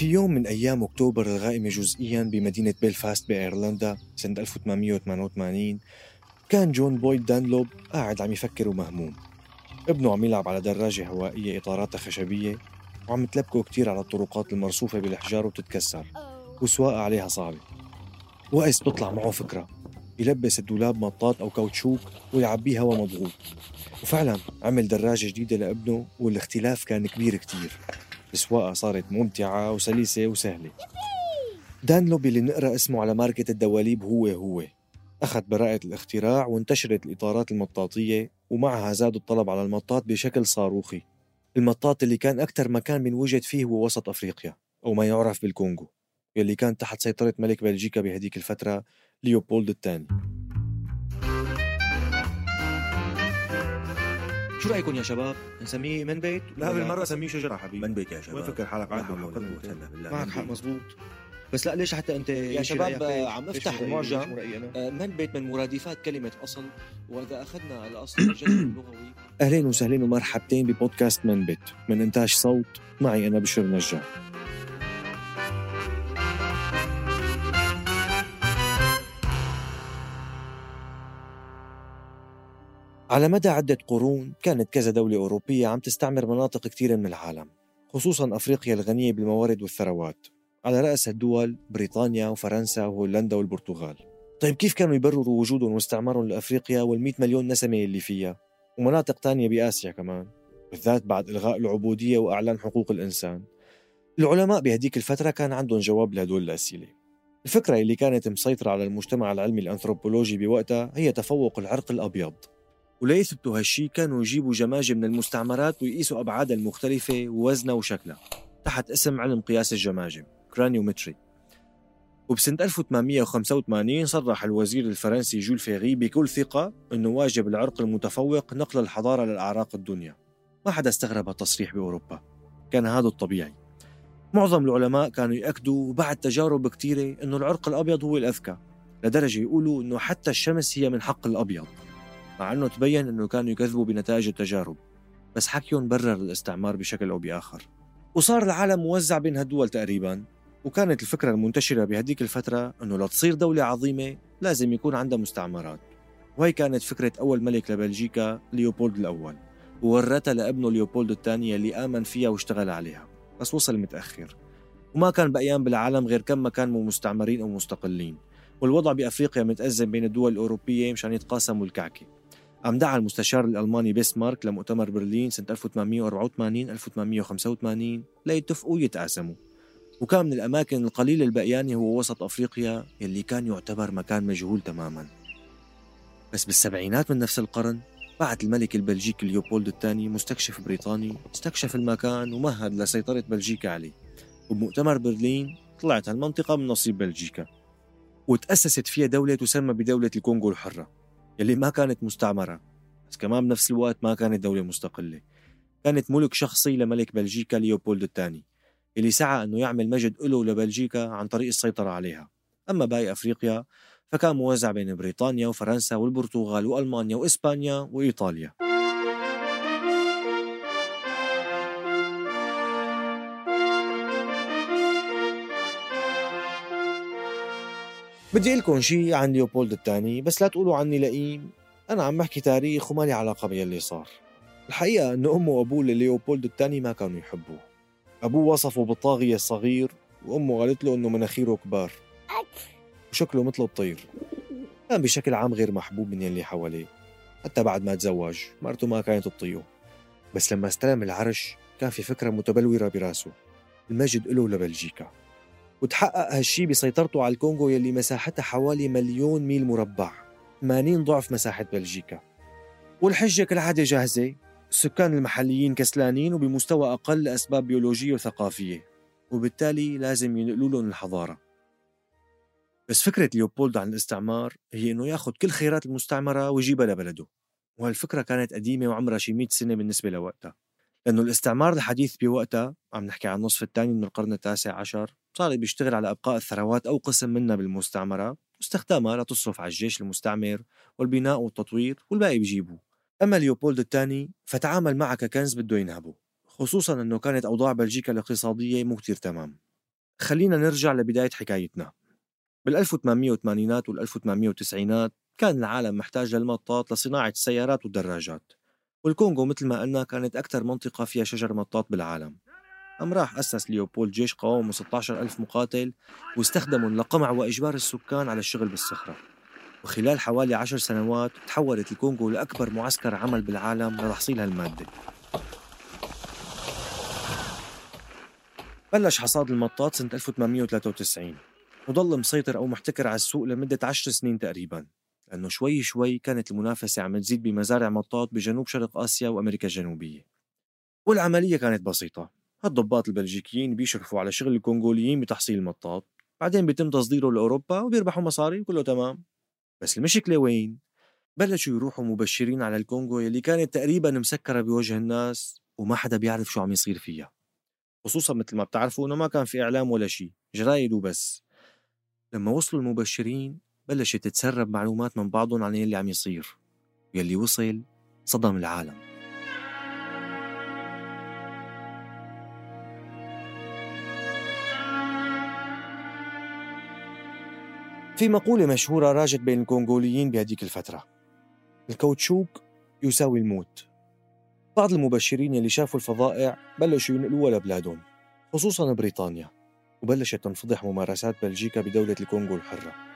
في يوم من أيام أكتوبر الغائمة جزئيا بمدينة بيلفاست بأيرلندا سنة 1888 كان جون بويد دانلوب قاعد عم يفكر ومهموم ابنه عم يلعب على دراجة هوائية إطاراتها خشبية وعم تلبكه كتير على الطرقات المرصوفة بالحجار وتتكسر. وسواقة عليها صعبة. وقس بتطلع معه فكرة. يلبس الدولاب مطاط أو كاوتشوك ويعبيه هوا مضغوط. وفعلا عمل دراجة جديدة لابنه والاختلاف كان كبير كتير. السواقة صارت ممتعة وسلسة وسهلة. دانلوب اللي نقرأ اسمه على ماركة الدواليب هو هو. أخذ براءة الاختراع وانتشرت الإطارات المطاطية ومعها زاد الطلب على المطاط بشكل صاروخي. المطاط اللي كان أكثر مكان بنوجد فيه هو وسط أفريقيا أو ما يعرف بالكونغو يلي كان تحت سيطرة ملك بلجيكا بهديك الفترة ليوبولد الثاني. شو رأيكم يا شباب؟ نسميه من بيت؟ لا بالمرة سميه شجرة حبيبي. من بيت يا شباب. وين فكر حالك؟ معك عاد معك حق مزبوط بس لا ليش حتى أنت يا شباب؟ عم أفتح؟ المعجم؟ آه، من بيت من مرادفات كلمة أصل. وإذا أخذنا الأصل الجذر اللغوي. أهلين وسهلين ومرحبتين ببودكاست من بيت. من إنتاج صوت معي أنا بشر نجار. على مدى عدة قرون كانت كذا دولة أوروبية عم تستعمر مناطق كثيرة من العالم خصوصا أفريقيا الغنية بالموارد والثروات على رأس الدول بريطانيا وفرنسا وهولندا والبرتغال. طيب كيف كانوا يبرروا وجودهم واستعمارهم لأفريقيا والمئة مليون نسمة اللي فيها؟ ومناطق تانية بآسيا كمان بالذات بعد إلغاء العبودية وإعلان حقوق الإنسان. العلماء بهديك الفترة كان عندهم جواب لهدول الأسئلة. الفكرة اللي كانت مسيطرة على المجتمع العلمي الأنثروبولوجي بوقتها هي تفوق العرق الأبيض. وليثبتوا هالشي كانوا يجيبوا جماجم من المستعمرات ويقيسوا أبعادها المختلفة ووزنها وشكلها تحت اسم علم قياس الجماجم كرانيومتري وبسنة 1885 صرح الوزير الفرنسي جول فيغي بكل ثقة أنه واجب العرق المتفوق نقل الحضارة للأعراق الدنيا. ما حدا استغرب هالتصريح بأوروبا. كان هذا الطبيعي. معظم العلماء كانوا يأكدوا بعد تجارب كتيرة أنه العرق الأبيض هو الأذكى لدرجة يقولوا أنه حتى الشمس هي من حق الأبيض. مع أنه تبين أنه كانوا يكذبوا بنتائج التجارب بس حكيهم برر الاستعمار بشكل أو بآخر. وصار العالم موزع بين هالدول تقريبا وكانت الفكرة المنتشرة بهديك الفترة أنه لتصير دولة عظيمة لازم يكون عندها مستعمرات. وهي كانت فكرة أول ملك لبلجيكا ليوبولد الأول وورتها لابنه ليوبولد الثاني اللي آمن فيها واشتغل عليها بس وصل متأخر. وما كان بقيان بالعالم غير كم مكان مستعمرين أو مستقلين. والوضع بأفريقيا متأزم بين الدول الأوروبية مشان يتقاسموا الكعكة. قام دعا المستشار الألماني بيسمارك لمؤتمر برلين سنة 1884 1885 ليتفقوا ويتقاسموا وكان من الأماكن القليلة البقيانة هو وسط أفريقيا يلي كان يعتبر مكان مجهول تماما. بس بالسبعينات من نفس القرن بعت الملك البلجيكي ليوبولد الثاني مستكشف بريطاني استكشف المكان ومهد لسيطرة بلجيكا عليه. وبمؤتمر برلين طلعت هالمنطقة من نصيب بلجيكا. وتأسست فيها دولة تسمى بدولة الكونغو الحرة. يلي ما كانت مستعمرة بس كمان بنفس الوقت ما كانت دولة مستقلة. كانت ملك شخصي لملك بلجيكا ليوبولد الثاني اللي سعى أنه يعمل مجد له لبلجيكا عن طريق السيطرة عليها. أما باقي أفريقيا فكان موزع بين بريطانيا وفرنسا والبرتغال وألمانيا وإسبانيا وإيطاليا. بدي لكم شيء عن ليوبولد الثاني بس لا تقولوا عني لئيم. أنا عم بحكي تاريخ وما لي علاقة باللي صار. الحقيقة أنه أمه وأبوه لليوبولد الثاني ما كانوا يحبوه. أبوه وصفه بالطاغية الصغير وأمه قالت له أنه مناخيره كبار. وشكله مثل الطير كان بشكل عام غير محبوب من يلي حواليه. حتى بعد ما تزوج مرته ما كانت تطيقه. بس لما استلم العرش كان في فكرة متبلورة براسه. المجد له لبلجيكا. وتحقق هالشي بسيطرته على الكونغو يلي مساحتها حوالي مليون ميل مربع 80 ضعف مساحة بلجيكا. والحجة كالعادة جاهزة السكان المحليين كسلانين وبمستوى أقل لأسباب بيولوجية وثقافية وبالتالي لازم ينقلوا لهم الحضارة. بس فكرة ليوبولد عن الاستعمار هي إنه ياخذ كل خيرات المستعمرة ويجيبها لبلده وهالفكرة كانت قديمة وعمرها شي 100 سنة بالنسبة لوقتها. لأنه الاستعمار الحديث بوقتها عم نحكي عن النصف الثاني من القرن التاسع عشر صار بيشتغل على إبقاء الثروات أو قسم منها بالمستعمرة واستخدامها لتصرف على الجيش المستعمر والبناء والتطوير والباقي بيجيبوه أما ليوبولد الثاني فتعامل معها ككنز بده ينهبه خصوصا أنه كانت أوضاع بلجيكا الاقتصادية مو كتير تمام. خلينا نرجع لبداية حكايتنا. بال 1880 وال 1890 كان العالم محتاج للمطاط لصناعة السيارات والدراجات. والكونغو مثل ما قلنا كانت أكثر منطقة فيها شجر مطاط بالعالم. قام راح أسس ليوبولد جيش قوامه 16 ألف مقاتل واستخدمهم لقمع وإجبار السكان على الشغل بالصخرة. وخلال حوالي عشر سنوات تحولت الكونغو لأكبر معسكر عمل بالعالم لتحصيل هالمادة. بلش حصاد المطاط سنة 1893 وضل مسيطر أو محتكر على السوق لمدة عشر سنين تقريبا. لأنه شوي شوي كانت المنافسة عم تزيد بمزارع مطاط بجنوب شرق آسيا وأمريكا الجنوبية. والعملية كانت بسيطة. هالضباط البلجيكيين بيشرفوا على شغل الكونغوليين بتحصيل المطاط. بعدين بيتم تصديره لأوروبا وبيربحوا مصاري وكله تمام. بس المشكلة وين؟ بلشوا يروحوا مبشرين على الكونغو يلي كانت تقريبا مسكرة بوجه الناس وما حدا بيعرف شو عم يصير فيها. خصوصا مثل ما بتعرفوا إنه ما كان في إعلام ولا شيء جرايد وبس. لما وصلوا المبشرين بلشت تتسرب معلومات من بعضهم عن يلي عم يصير يلي وصل صدم العالم. في مقولة مشهورة راجت بين الكونغوليين بهديك الفترة. الكاوتشوك يساوي الموت. بعض المبشرين يلي شافوا الفظائع بلشوا ينقلوها لبلادهم خصوصا بريطانيا وبلشت تنفضح ممارسات بلجيكا بدولة الكونغو الحرة.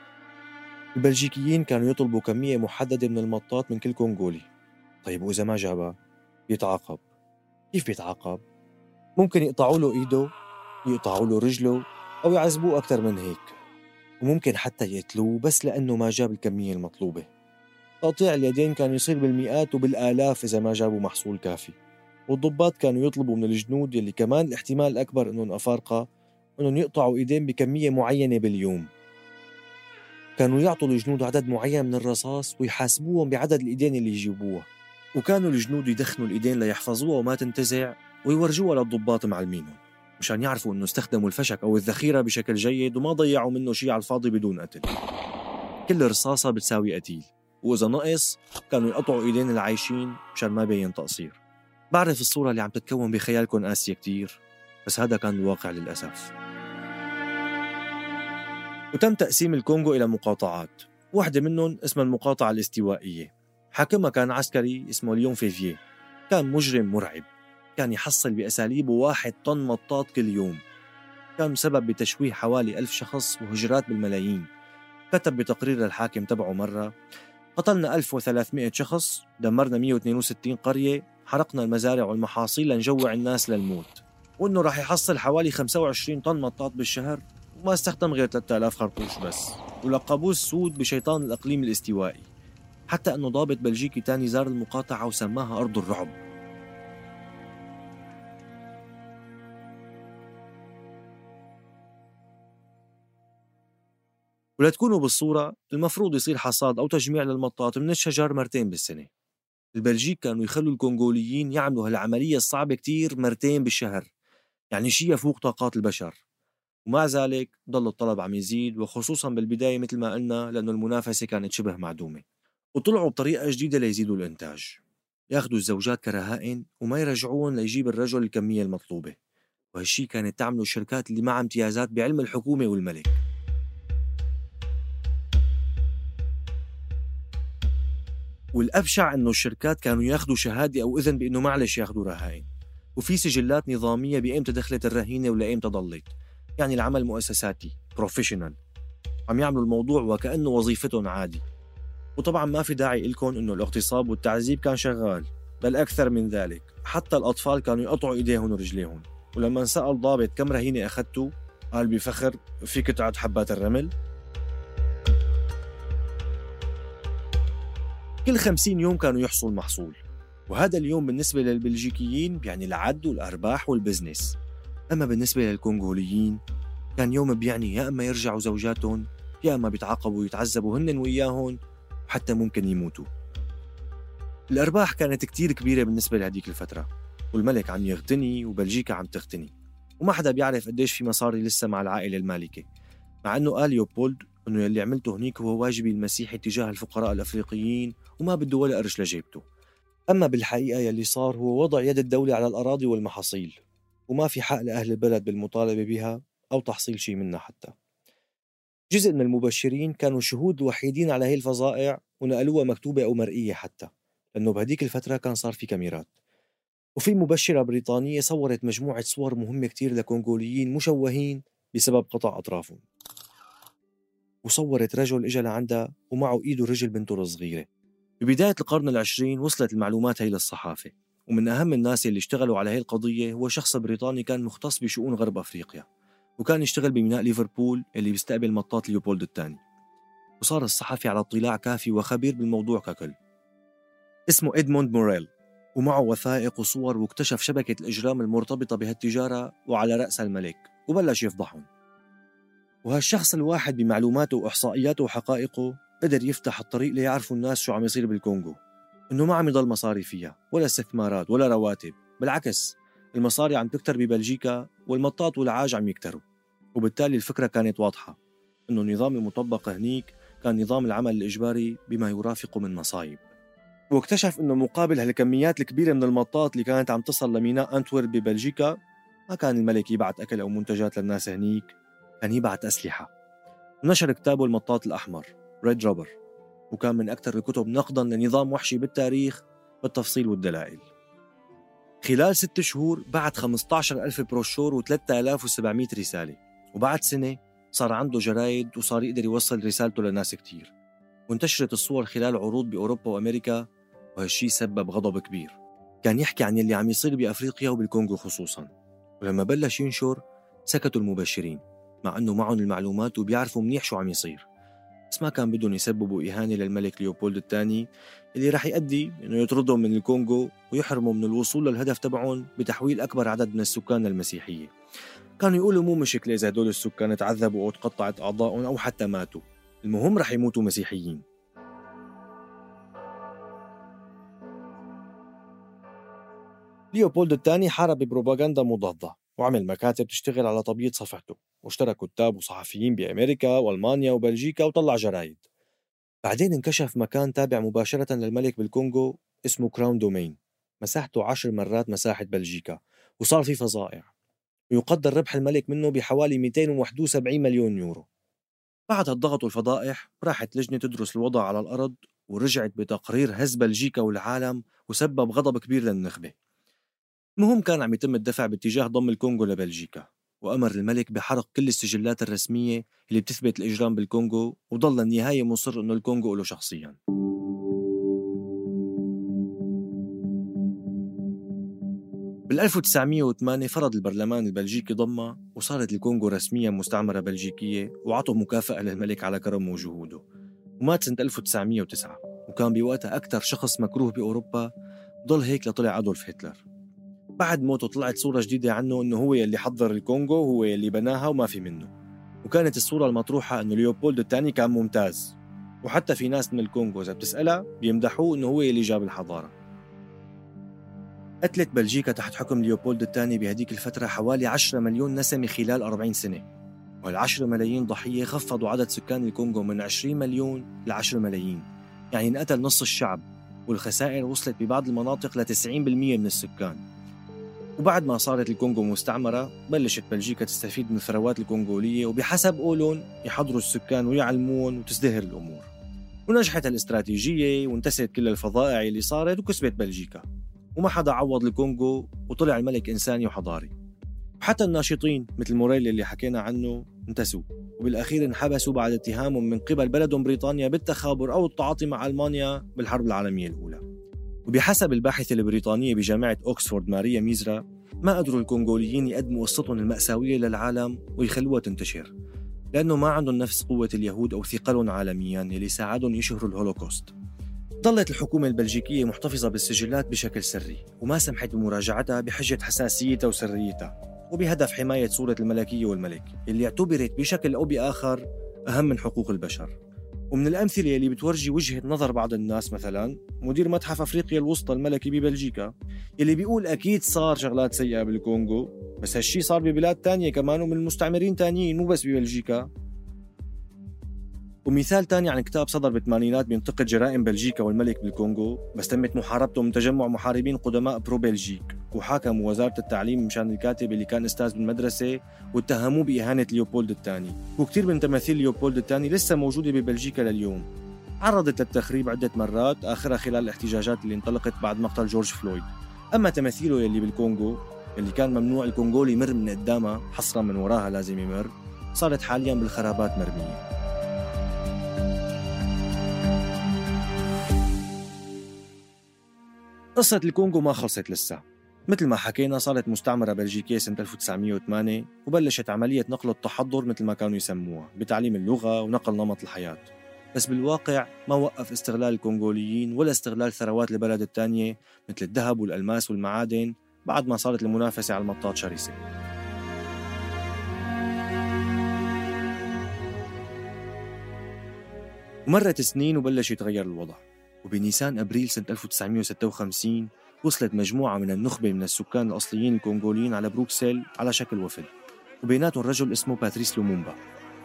البلجيكيين كانوا يطلبوا كمية محددة من المطاط من كل كونغولي. طيب وإذا ما جابها بيتعاقب. كيف بيتعاقب؟ ممكن يقطعوا له إيده يقطعوا له رجله أو يعذبوه أكثر من هيك. وممكن حتى يقتلوه بس لأنه ما جاب الكمية المطلوبة. تقطيع اليدين كان يصير بالمئات وبالآلاف إذا ما جابوا محصول كافي. والضباط كانوا يطلبوا من الجنود يلي كمان الاحتمال الأكبر أنهم أفارقة أنهم يقطعوا إيدين بكمية معينة باليوم. كانوا يعطوا الجنود عدد معين من الرصاص ويحاسبوهم بعدد الإيدين اللي يجيبوها. وكانوا الجنود يدخنوا الإيدين ليحفظوها وما تنتزع ويورجوها للضباط معلمينهم مشان يعرفوا إنه استخدموا الفشك أو الذخيرة بشكل جيد وما ضيعوا منه شيء على الفاضي بدون قتل. كل رصاصة بتساوي قتيل وإذا نقص كانوا يقطعوا إيدين العايشين مشان ما يبين تقصير. بعرف الصورة اللي عم تتكون بخيالكم قاسيه كتير بس هذا كان الواقع للأسف. وتم تقسيم الكونغو إلى مقاطعات. واحدة منهم اسمها المقاطعة الاستوائية. حاكمها كان عسكري اسمه ليون فيفيه كان مجرم مرعب. كان يحصل بأساليبه واحد طن مطاط كل يوم. كان سبب بتشويه حوالي ألف شخص وهجرات بالملايين. كتب بتقرير للحاكم تبعه مرة قتلنا 1300 شخص دمرنا 162 قرية حرقنا المزارع والمحاصيل لنجوع الناس للموت. وإنه راح يحصل حوالي 25 طن مطاط بالشهر. وما استخدم غير 3000 خرطوش بس ولقبوه السود بشيطان الإقليم الاستوائي حتى أنه ضابط بلجيكي تاني زار المقاطعة وسماها أرض الرعب. ولتكونوا بالصورة المفروض يصير حصاد أو تجميع للمطاط من الشجر مرتين بالسنة. البلجيك كانوا يخلوا الكونغوليين يعملوا هالعملية الصعبة كتير مرتين بالشهر يعني شيء يفوق طاقات البشر. ومع ذلك ضل الطلب عم يزيد وخصوصا بالبداية مثل ما قلنا لأنه المنافسة كانت شبه معدومة. وطلعوا بطريقة جديدة ليزيدوا الإنتاج. ياخذوا الزوجات كرهائن وما يرجعوهم ليجيب الرجل الكمية المطلوبة. وهالشي كانت تعمله الشركات اللي معها امتيازات بعلم الحكومة والملك. والأبشع إنه الشركات كانوا ياخذوا شهادة أو إذن بإنه معلش ياخذوا رهائن. وفي سجلات نظامية بإمتى دخلت الرهينة ولإمتى ضلت. يعني العمل مؤسساتي بروفيشنال عم يعملوا الموضوع وكأنه وظيفتهم عادي. وطبعا ما في داعي لكم إنه الاغتصاب والتعذيب كان شغال بل أكثر من ذلك. حتى الأطفال كانوا يقطعوا إيديهم ورجليهم. ولما انسأل ضابط كم رهينة اخذته قال بفخر فيك تعد حبات الرمل؟ كل خمسين يوم كانوا يحصل محصول. وهذا اليوم بالنسبة للبلجيكيين بيعني العد والأرباح والبزنس. أما بالنسبة للكونغوليين كان يوم بيعني يا أما يرجعوا زوجاتهم يا أما بيتعاقبوا ويتعذبوا هن وياهم وحتى ممكن يموتوا. الأرباح كانت كتير كبيرة بالنسبة لهديك الفترة والملك عم يغتني وبلجيكا عم تغتني وما حدا بيعرف قديش في مصاري لسه مع العائلة المالكة مع أنه قال ليوبولد أنه يلي عملته هنيك هو واجبي المسيحي تجاه الفقراء الأفريقيين وما بده ولا قرش لجيبته. أما بالحقيقة يلي صار هو وضع يد الدولة على الأراضي والمحاصيل. وما في حق لأهل البلد بالمطالبة بها أو تحصيل شيء منها حتى. جزء من المبشرين كانوا الشهود الوحيدين على هي الفظائع ونقلوها مكتوبة أو مرئية حتى لأنه بهديك الفترة كان صار في كاميرات. وفي مبشرة بريطانية صورت مجموعة صور مهمة كتير لكونغوليين مشوهين بسبب قطع أطرافهم. وصورت رجل إجا لعندها ومعه إيده رجل بنته الصغيرة. ببداية القرن العشرين وصلت المعلومات هي للصحافة. ومن أهم الناس اللي اشتغلوا على هي القضية هو شخص بريطاني كان مختص بشؤون غرب أفريقيا وكان يشتغل بميناء ليفربول اللي بيستقبل مطاط ليوبولد الثاني. وصار الصحفي على اطلاع كافي وخبير بالموضوع ككل. اسمه إدموند موريل ومعه وثائق وصور واكتشف شبكة الإجرام المرتبطة بهالتجارة وعلى رأسها الملك وبلش يفضحهم. وهالشخص الواحد بمعلوماته وإحصائياته وحقائقه قدر يفتح الطريق ليعرفوا الناس شو عم يصير بالكونغو. إنه ما عم يضل مصاري فيها ولا استثمارات ولا رواتب بالعكس المصاري عم تكتر ببلجيكا والمطاط والعاج عم يكتروا. وبالتالي الفكرة كانت واضحة إنه النظام المطبق هنيك كان نظام العمل الإجباري بما يرافق من مصايب. واكتشف إنه مقابل هالكميات الكبيرة من المطاط اللي كانت عم تصل لميناء أنتورب ببلجيكا ما كان الملك يبعث أكل أو منتجات للناس هنيك كان يبعث أسلحة. نشر كتابه المطاط الأحمر ريد رابر وكان من أكثر الكتب نقدا لنظام وحشي بالتاريخ بالتفصيل والدلائل. خلال ست شهور بعت 15 ألف بروشور و3700 رسالة. وبعد سنة صار عنده جرايد وصار يقدر يوصل رسالته لناس كتير. وانتشرت الصور خلال عروض بأوروبا وأمريكا وهالشي سبب غضب كبير. كان يحكي عن يلي عم يصير بأفريقيا وبالكونغو خصوصا. ولما بلش ينشر سكتوا المبشرين مع أنه معهم المعلومات وبيعرفوا منيح شو عم يصير. بس ما كان بدهم يسببوا إهانة للملك ليوبولد الثاني اللي رح يؤدي إنه يطردهم من الكونغو ويحرموا من الوصول للهدف تبعهم بتحويل أكبر عدد من السكان للمسيحيه. كانوا يقولوا مو مشكلة إذا هدول السكان تعذبوا أو تقطعت اعضائهم أو حتى ماتوا، المهم رح يموتوا مسيحيين. ليوبولد الثاني حارب ببروباغندا مضادة وعمل مكاتب تشتغل على تبييض صفحته واشترى كتاب وصحفيين بأمريكا وألمانيا وبلجيكا وطلع جرايد. بعدين انكشف مكان تابع مباشرة للملك بالكونغو اسمه Crown Domain مساحته عشر مرات مساحة بلجيكا وصار في فظائع. ويقدر ربح الملك منه بحوالي 271 مليون يورو. بعد هالضغط والفضائح راحت لجنة تدرس الوضع على الأرض ورجعت بتقرير هز بلجيكا والعالم وسبب غضب كبير للنخبة. المهم كان عم يتم الدفع باتجاه ضم الكونغو لبلجيكا وأمر الملك بحرق كل السجلات الرسمية اللي بتثبت الإجرام بالكونغو وضل للنهاية مصر أنه الكونغو له شخصياً. بال 1908 فرض البرلمان البلجيكي ضمها وصارت الكونغو رسميا مستعمرة بلجيكية وعطوا مكافأة للملك على كرمه وجهوده. ومات سنة 1909 وكان بوقتها أكثر شخص مكروه بأوروبا ضل هيك لطلع أدولف هتلر. بعد موته طلعت صورة جديدة عنه إنه هو يلي حضر الكونغو هو يلي بناها وما في منه. وكانت الصورة المطروحة إنه ليوبولد الثاني كان ممتاز. وحتى في ناس من الكونغو إذا بتسألها بيمدحوه إنه هو يلي جاب الحضارة. قتلت بلجيكا تحت حكم ليوبولد الثاني بهديك الفترة حوالي 10 مليون نسمة خلال 40 سنة. وال10 ملايين ضحية خفضوا عدد سكان الكونغو من 20 مليون ل 10 ملايين. يعني انقتل نص الشعب والخسائر وصلت ببعض المناطق ل 90% من السكان. وبعد ما صارت الكونغو مستعمرة بلشت بلجيكا تستفيد من الثروات الكونغولية وبحسب قولهم يحضروا السكان ويعلمون وتزدهر الأمور. ونجحت الاستراتيجية وانتست كل الفظائع اللي صارت وكسبت بلجيكا. وما حدا عوض الكونغو وطلع الملك إنساني وحضاري. وحتى الناشطين مثل موريلي اللي حكينا عنه انتسوا. وبالأخير انحبسوا بعد اتهامهم من قبل بلدهم بريطانيا بالتخابر أو التعاطي مع ألمانيا بالحرب العالمية الأولى. وبحسب الباحثة البريطانية بجامعة أوكسفورد ماريا ميزرا ما قدروا الكونغوليين يقدموا قصتهم المأساوية للعالم ويخلوها تنتشر لأنه ما عندهم نفس قوة اليهود أو ثقلهم عالميا يلي ساعدهم يشهروا الهولوكوست. ظلت الحكومة البلجيكية محتفظة بالسجلات بشكل سري وما سمحت بمراجعتها بحجة حساسيتها وسريتها وبهدف حماية صورة الملكية والملك اللي اعتبرت بشكل أو بآخر أهم من حقوق البشر. ومن الأمثلة يلي بتورجي وجهة نظر بعض الناس مثلا مدير متحف أفريقيا الوسطى الملكي ببلجيكا يلي بيقول أكيد صار شغلات سيئة بالكونغو بس هالشي صار ببلاد تانية كمان ومن مستعمرين تانيين مو بس ببلجيكا. ومثال تاني عن كتاب صدر بالثمانينات بينتقد جرائم بلجيكا والملك بالكونغو بس تمت محاربته من تجمع محاربين قدماء pro بلجيك وحاكموا وزارة التعليم مشان الكاتب اللي كان أستاذ بالمدرسة واتهموه بإهانة ليوبولد الثاني. وكثير من تماثيل ليوبولد الثاني لسه موجودة ببلجيكا لليوم. عرضت للتخريب عدة مرات آخرها خلال الاحتجاجات اللي انطلقت بعد مقتل جورج فلويد. أما تماثيله يلي بالكونغو اللي كان ممنوع الكونغولي يمر من قدامها حصرا من وراها لازم يمر صارت حاليا بالخرابات مرمية. قصة الكونغو ما خلصت لسه. مثل ما حكينا صارت مستعمرة بلجيكية سنة 1908 وبلشت عملية نقل التحضر مثل ما كانوا يسموها بتعليم اللغة ونقل نمط الحياة. بس بالواقع ما وقف استغلال الكونغوليين ولا استغلال ثروات البلد الثانية مثل الذهب والألماس والمعادن بعد ما صارت المنافسة على المطاط شرسة. مرت سنين وبلش يتغير الوضع. وبنيسان أبريل سنة 1956 وصلت مجموعة من النخبة من السكان الأصليين الكونغوليين على بروكسل على شكل وفد. وبيناتهم رجل اسمه باتريس لومومبا.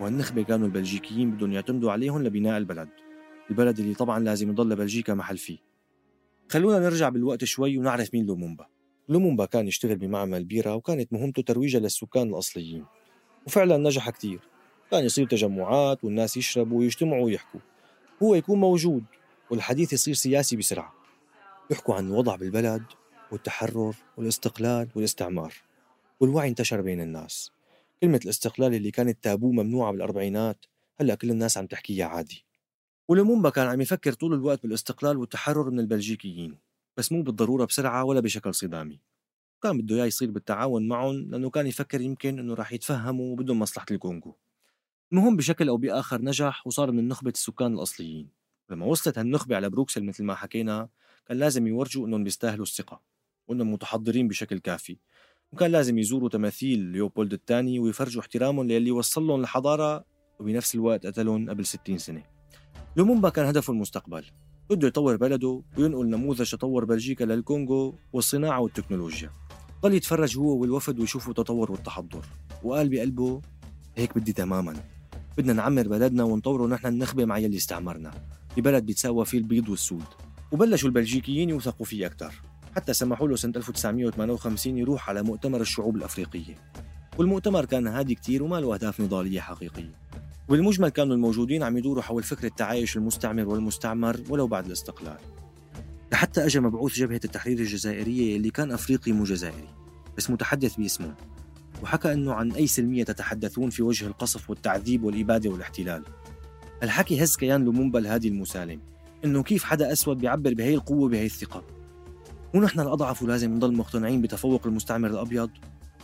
وهالنخبة كانوا البلجيكيين بدهم يعتمدوا عليهم لبناء البلد. البلد اللي طبعا لازم يضل بلجيكا محل فيه. خلونا نرجع بالوقت شوي ونعرف مين لومومبا. لومومبا كان يشتغل بمعمل بيرة وكانت مهمته ترويجها للسكان الأصليين. وفعلا نجح كتير. كان يصير تجمعات والناس يشربوا ويجتمعوا ويحكوا. هو يكون موجود والحديث يصير سياسي بسرعة. يحكوا عن الوضع بالبلد والتحرر والاستقلال والاستعمار. والوعي انتشر بين الناس. كلمة الاستقلال اللي كانت تابو ممنوعة بالأربعينات هلأ كل الناس عم تحكيها عادي. ولومومبا كان عم يفكر طول الوقت بالاستقلال والتحرر من البلجيكيين بس مو بالضرورة بسرعة ولا بشكل صدامي. كان بده إياه يصير بالتعاون معهم لأنه كان يفكر يمكن أنه راح يتفهموا وبدهم مصلحة الكونغو. المهم بشكل أو بآخر نجح وصار من نخبة السكان الأصليين. لما وصلت هالنخبة على بروكسل مثل ما حكينا كان لازم يورجوا إنهم بيستاهلوا الثقة وإنهم متحضرين بشكل كافي. وكان لازم يزوروا تماثيل ليوبولد الثاني ويفرجوا احترامهم للي وصل لهم الحضارة وبنفس الوقت قتلهم قبل 60 سنة. لومومبا كان هدفه المستقبل بده يطور بلده وينقل نموذج تطور بلجيكا للكونغو والصناعة والتكنولوجيا. ضل يتفرج هو والوفد ويشوفوا التطور والتحضر. وقال بقلبه هيك بدي تماما. بدنا نعمر بلدنا ونطوره نحن النخبة مع يلي استعمرنا. ببلد بيتساوى فيه البيض والسود. وبلشوا البلجيكيين يوثقوا فيه أكثر حتى سمحوا له سنة 1958 يروح على مؤتمر الشعوب الأفريقية. والمؤتمر كان هادي كتير وما له أهداف نضالية حقيقية. وبالمجمل كانوا الموجودين عم يدوروا حول فكرة تعايش المستعمر والمستعمر ولو بعد الاستقلال. لحتى أجا مبعوث جبهة التحرير الجزائرية اللي كان أفريقي مو جزائري بس متحدث باسمه. وحكى أنه عن أي سلمية تتحدثون في وجه القصف والتعذيب والإبادة والاحتلال. الحكي هز كيان لومومبا الهادي المسالم إنه كيف حدا أسود بيعبر بهي القوة بهي الثقة. ونحن الأضعف ولازم نضل مقتنعين بتفوق المستعمر الأبيض.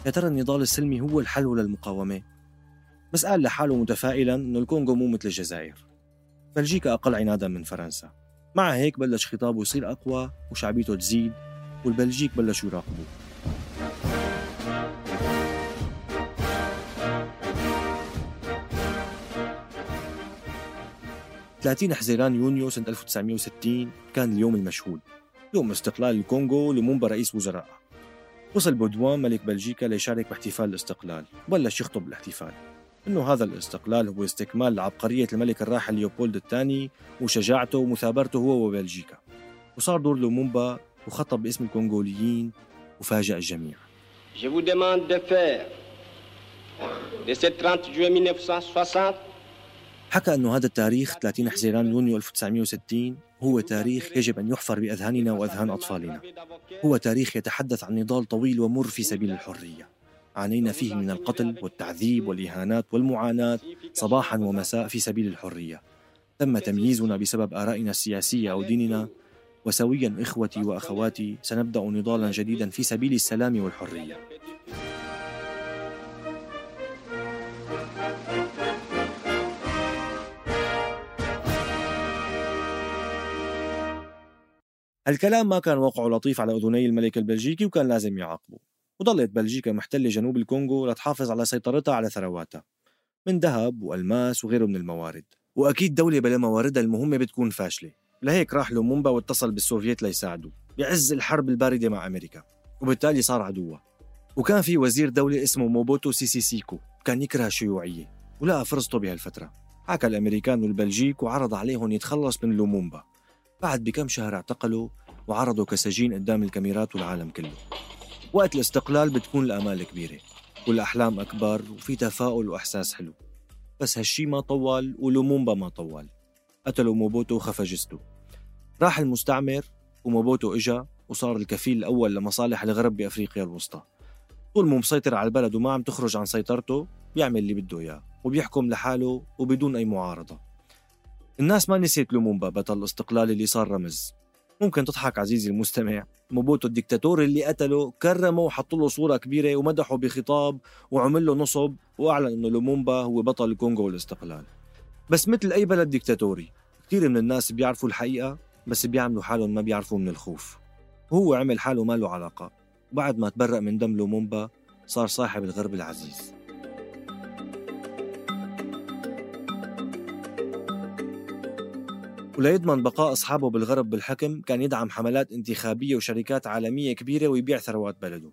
يا ترى النضال السلمي هو الحل للمقاومه بس قال لحاله متفائلا إنه الكونغو مو مثل الجزائر. بلجيكا أقل عنادا من فرنسا. مع هيك بلش خطابه يصير أقوى وشعبيته تزيد والبلجيك بلشوا يراقبوه. 30 حزيران يونيو سنة 1960 كان اليوم المشهود يوم استقلال الكونغو لمنبر رئيس وزراء. وصل بودوان ملك بلجيكا ليشارك باحتفال الاستقلال وبلش يخطب بالاحتفال إنه هذا الاستقلال هو استكمال لعبقرية الملك الراحل ليوبولد الثاني وشجاعته ومثابرته هو وبلجيكا. وصار دور لومومبا وخطب باسم الكونغوليين وفاجأ الجميع. Je vous demande de faire. De ce 30 juillet 1960 حكى أنه هذا التاريخ 30 حزيران يونيو 1960 هو تاريخ يجب أن يحفر بأذهاننا وأذهان أطفالنا. هو تاريخ يتحدث عن نضال طويل ومر في سبيل الحرية. عانينا فيه من القتل والتعذيب والإهانات والمعاناة صباحا ومساء في سبيل الحرية. تم تمييزنا بسبب آرائنا السياسية أو ديننا. وسويا إخوتي وأخواتي سنبدأ نضالا جديدا في سبيل السلام والحرية. الكلام ما كان وقعه لطيف على أذني الملك البلجيكي وكان لازم يعاقبه وظلت بلجيكا محتلة جنوب الكونغو لتحافظ على سيطرتها على ثرواتها من ذهب وألماس وغيره من الموارد. وأكيد دولة بلا مواردها المهمة بتكون فاشلة لهيك راح لومومبا واتصل بالسوفييت ليساعدوا بعز الحرب الباردة مع أمريكا وبالتالي صار عدوها وكان في وزير دولة اسمه موبوتو سيسي سيكو كان يكره الشيوعية ولقى فرصته بهالفترة. حكى الأمريكان والبلجيك وعرض عليهم يتخلص من لومومبا. بعد بكم شهر اعتقلوا وعرضوا كسجين قدام الكاميرات والعالم كله. وقت الاستقلال بتكون الآمال كبيرة والأحلام أكبر وفي تفاؤل وإحساس حلو. بس هالشي ما طول ولومومبا ما طول قتلوا موبوتو وخفى جسده راح المستعمر وموبوتو إجا وصار الكفيل الأول لمصالح الغرب بأفريقيا الوسطى. طول ما هو مسيطر على البلد وما عم تخرج عن سيطرته بيعمل اللي بده إياه وبيحكم لحاله وبدون أي معارضة. الناس ما نسيت لومومبا بطل الاستقلال اللي صار رمز. ممكن تضحك عزيزي المستمع. موبوتو الدكتاتور اللي قتله كرمه وحط له صورة كبيرة ومدحه بخطاب وعمل له نصب وأعلن أنه لومومبا هو بطل الكونغو والاستقلال. بس مثل أي بلد ديكتاتوري كثير من الناس بيعرفوا الحقيقة بس بيعملوا حالهم ما بيعرفوا من الخوف. وهو عمل حاله ما له علاقة. وبعد ما تبرأ من دم لومومبا صار صاحب الغرب العزيز. وليضمن بقاء أصحابه بالغرب بالحكم كان يدعم حملات انتخابية وشركات عالمية كبيرة ويبيع ثروات بلده.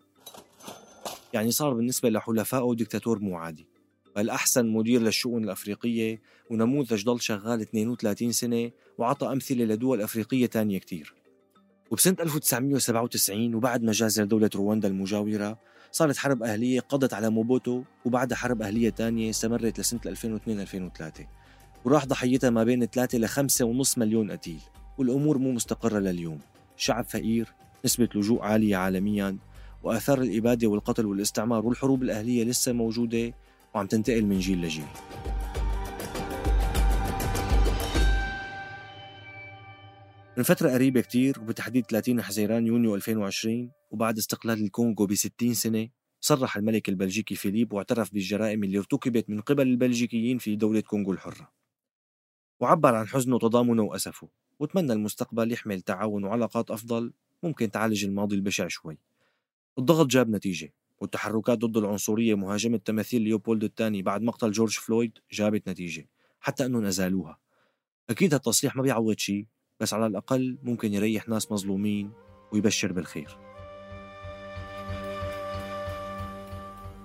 يعني صار بالنسبة لحلفائه دكتاتور مو عادي. الأحسن مدير للشؤون الأفريقية ونموذج ضل شغال 32 سنة وعطى أمثلة لدول أفريقية تانية كتير. وبسنة 1997 وبعد ما جازر دولة رواندا المجاورة صارت حرب أهلية قضت على موبوتو وبعدها حرب أهلية تانية استمرت لسنة 2002-2003 وراح ضحيتها ما بين 3 ل 5.5 مليون قتيل والأمور مو مستقرة لليوم. شعب فقير نسبة لجوء عالية عالميا وآثار الإبادة والقتل والاستعمار والحروب الأهلية لسه موجودة وعم تنتقل من جيل لجيل. من فترة قريبة كتير وبالتحديد 30 حزيران يونيو 2020 وبعد استقلال الكونغو ب 60 سنة صرح الملك البلجيكي فيليب واعترف بالجرائم اللي ارتكبت من قبل البلجيكيين في دولة كونغو الحرة. وعبر عن حزنه وتضامنه وأسفه وتمنى المستقبل يحمل تعاون وعلاقات أفضل ممكن تعالج الماضي البشع شوي. الضغط جاب نتيجة والتحركات ضد العنصرية مهاجمة تماثيل ليوبولد الثاني بعد مقتل جورج فلويد جابت نتيجة حتى أنهم أزالوها. أكيد هالتصريح ما بيعوض شيء بس على الأقل ممكن يريح ناس مظلومين ويبشر بالخير.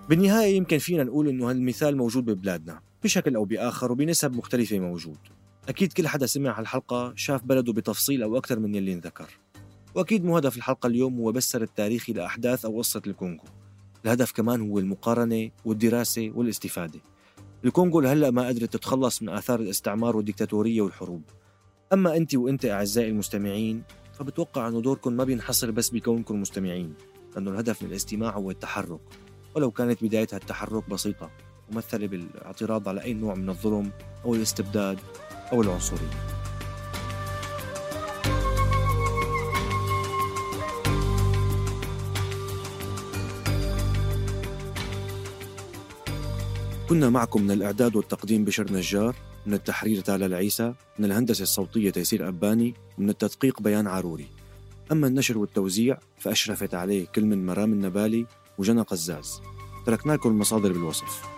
بالنهاية يمكن فينا نقول إنه هالمثال موجود ببلادنا بشكل أو بآخر وبنسب مختلفة موجود. أكيد كل حدا سمع هالحلقة شاف بلده بتفصيل أو أكثر من يلي انذكر. وأكيد مو هدف الحلقة اليوم هو بس سرد تاريخي لأحداث أو قصة الكونغو. الهدف كمان هو المقارنة والدراسة والاستفادة. الكونغو لهلأ ما قدرت تتخلص من آثار الاستعمار والديكتاتورية والحروب. أما أنت وأنت أعزائي المستمعين فبتوقع أنه دوركم ما بينحصر بس بكونكم مستمعين لأنه الهدف من الاستماع هو التحرك. ولو كانت بداية التحرك بسيطة ممثلة بالاعتراض على أي نوع من الظلم أو الاستبداد. أو العنصرية. كنا معكم من الإعداد والتقديم بشر نجار من التحرير تالا العيسى من الهندسة الصوتية تيسير أباني ومن التدقيق بيان عروري. أما النشر والتوزيع فأشرفت عليه كل من مرام النبالي وجنى قزاز. تركنا لكم المصادر بالوصف.